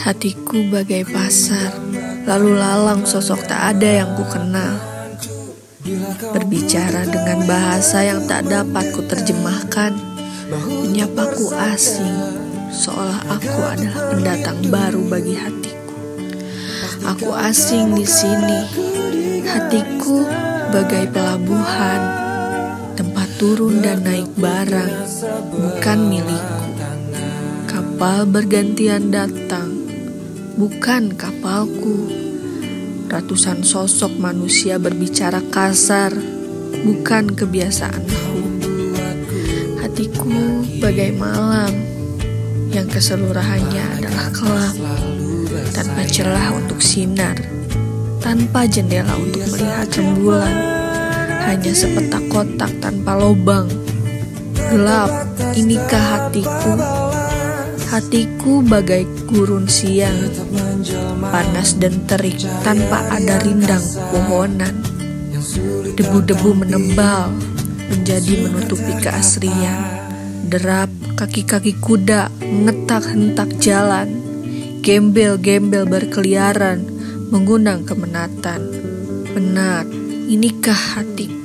Hatiku bagai pasar, lalu lalang sosok tak ada yang ku kenal. Berbicara dengan bahasa yang tak dapat ku terjemahkan, menyapaku asing, seolah aku adalah pendatang baru bagi hatiku. Aku asing di sini, hatiku bagai pelabuhan, tempat turun dan naik barang, bukan milikku. Kapal bergantian datang, bukan kapalku. Ratusan sosok manusia berbicara kasar, bukan kebiasaanku. Hatiku bagai malam yang keseluruhannya adalah gelap, tanpa celah untuk sinar, tanpa jendela untuk melihat rembulan, hanya sepetak kotak tanpa lubang. Gelap, inikah hatiku? Hatiku bagai gurun siang, panas dan terik tanpa ada rindang pohonan. Debu-debu menebal menjadi menutupi keasrian. Derap kaki-kaki kuda mengetak hentak jalan. Gembel-gembel berkeliaran mengundang kemenatan. Penat, inikah hatiku?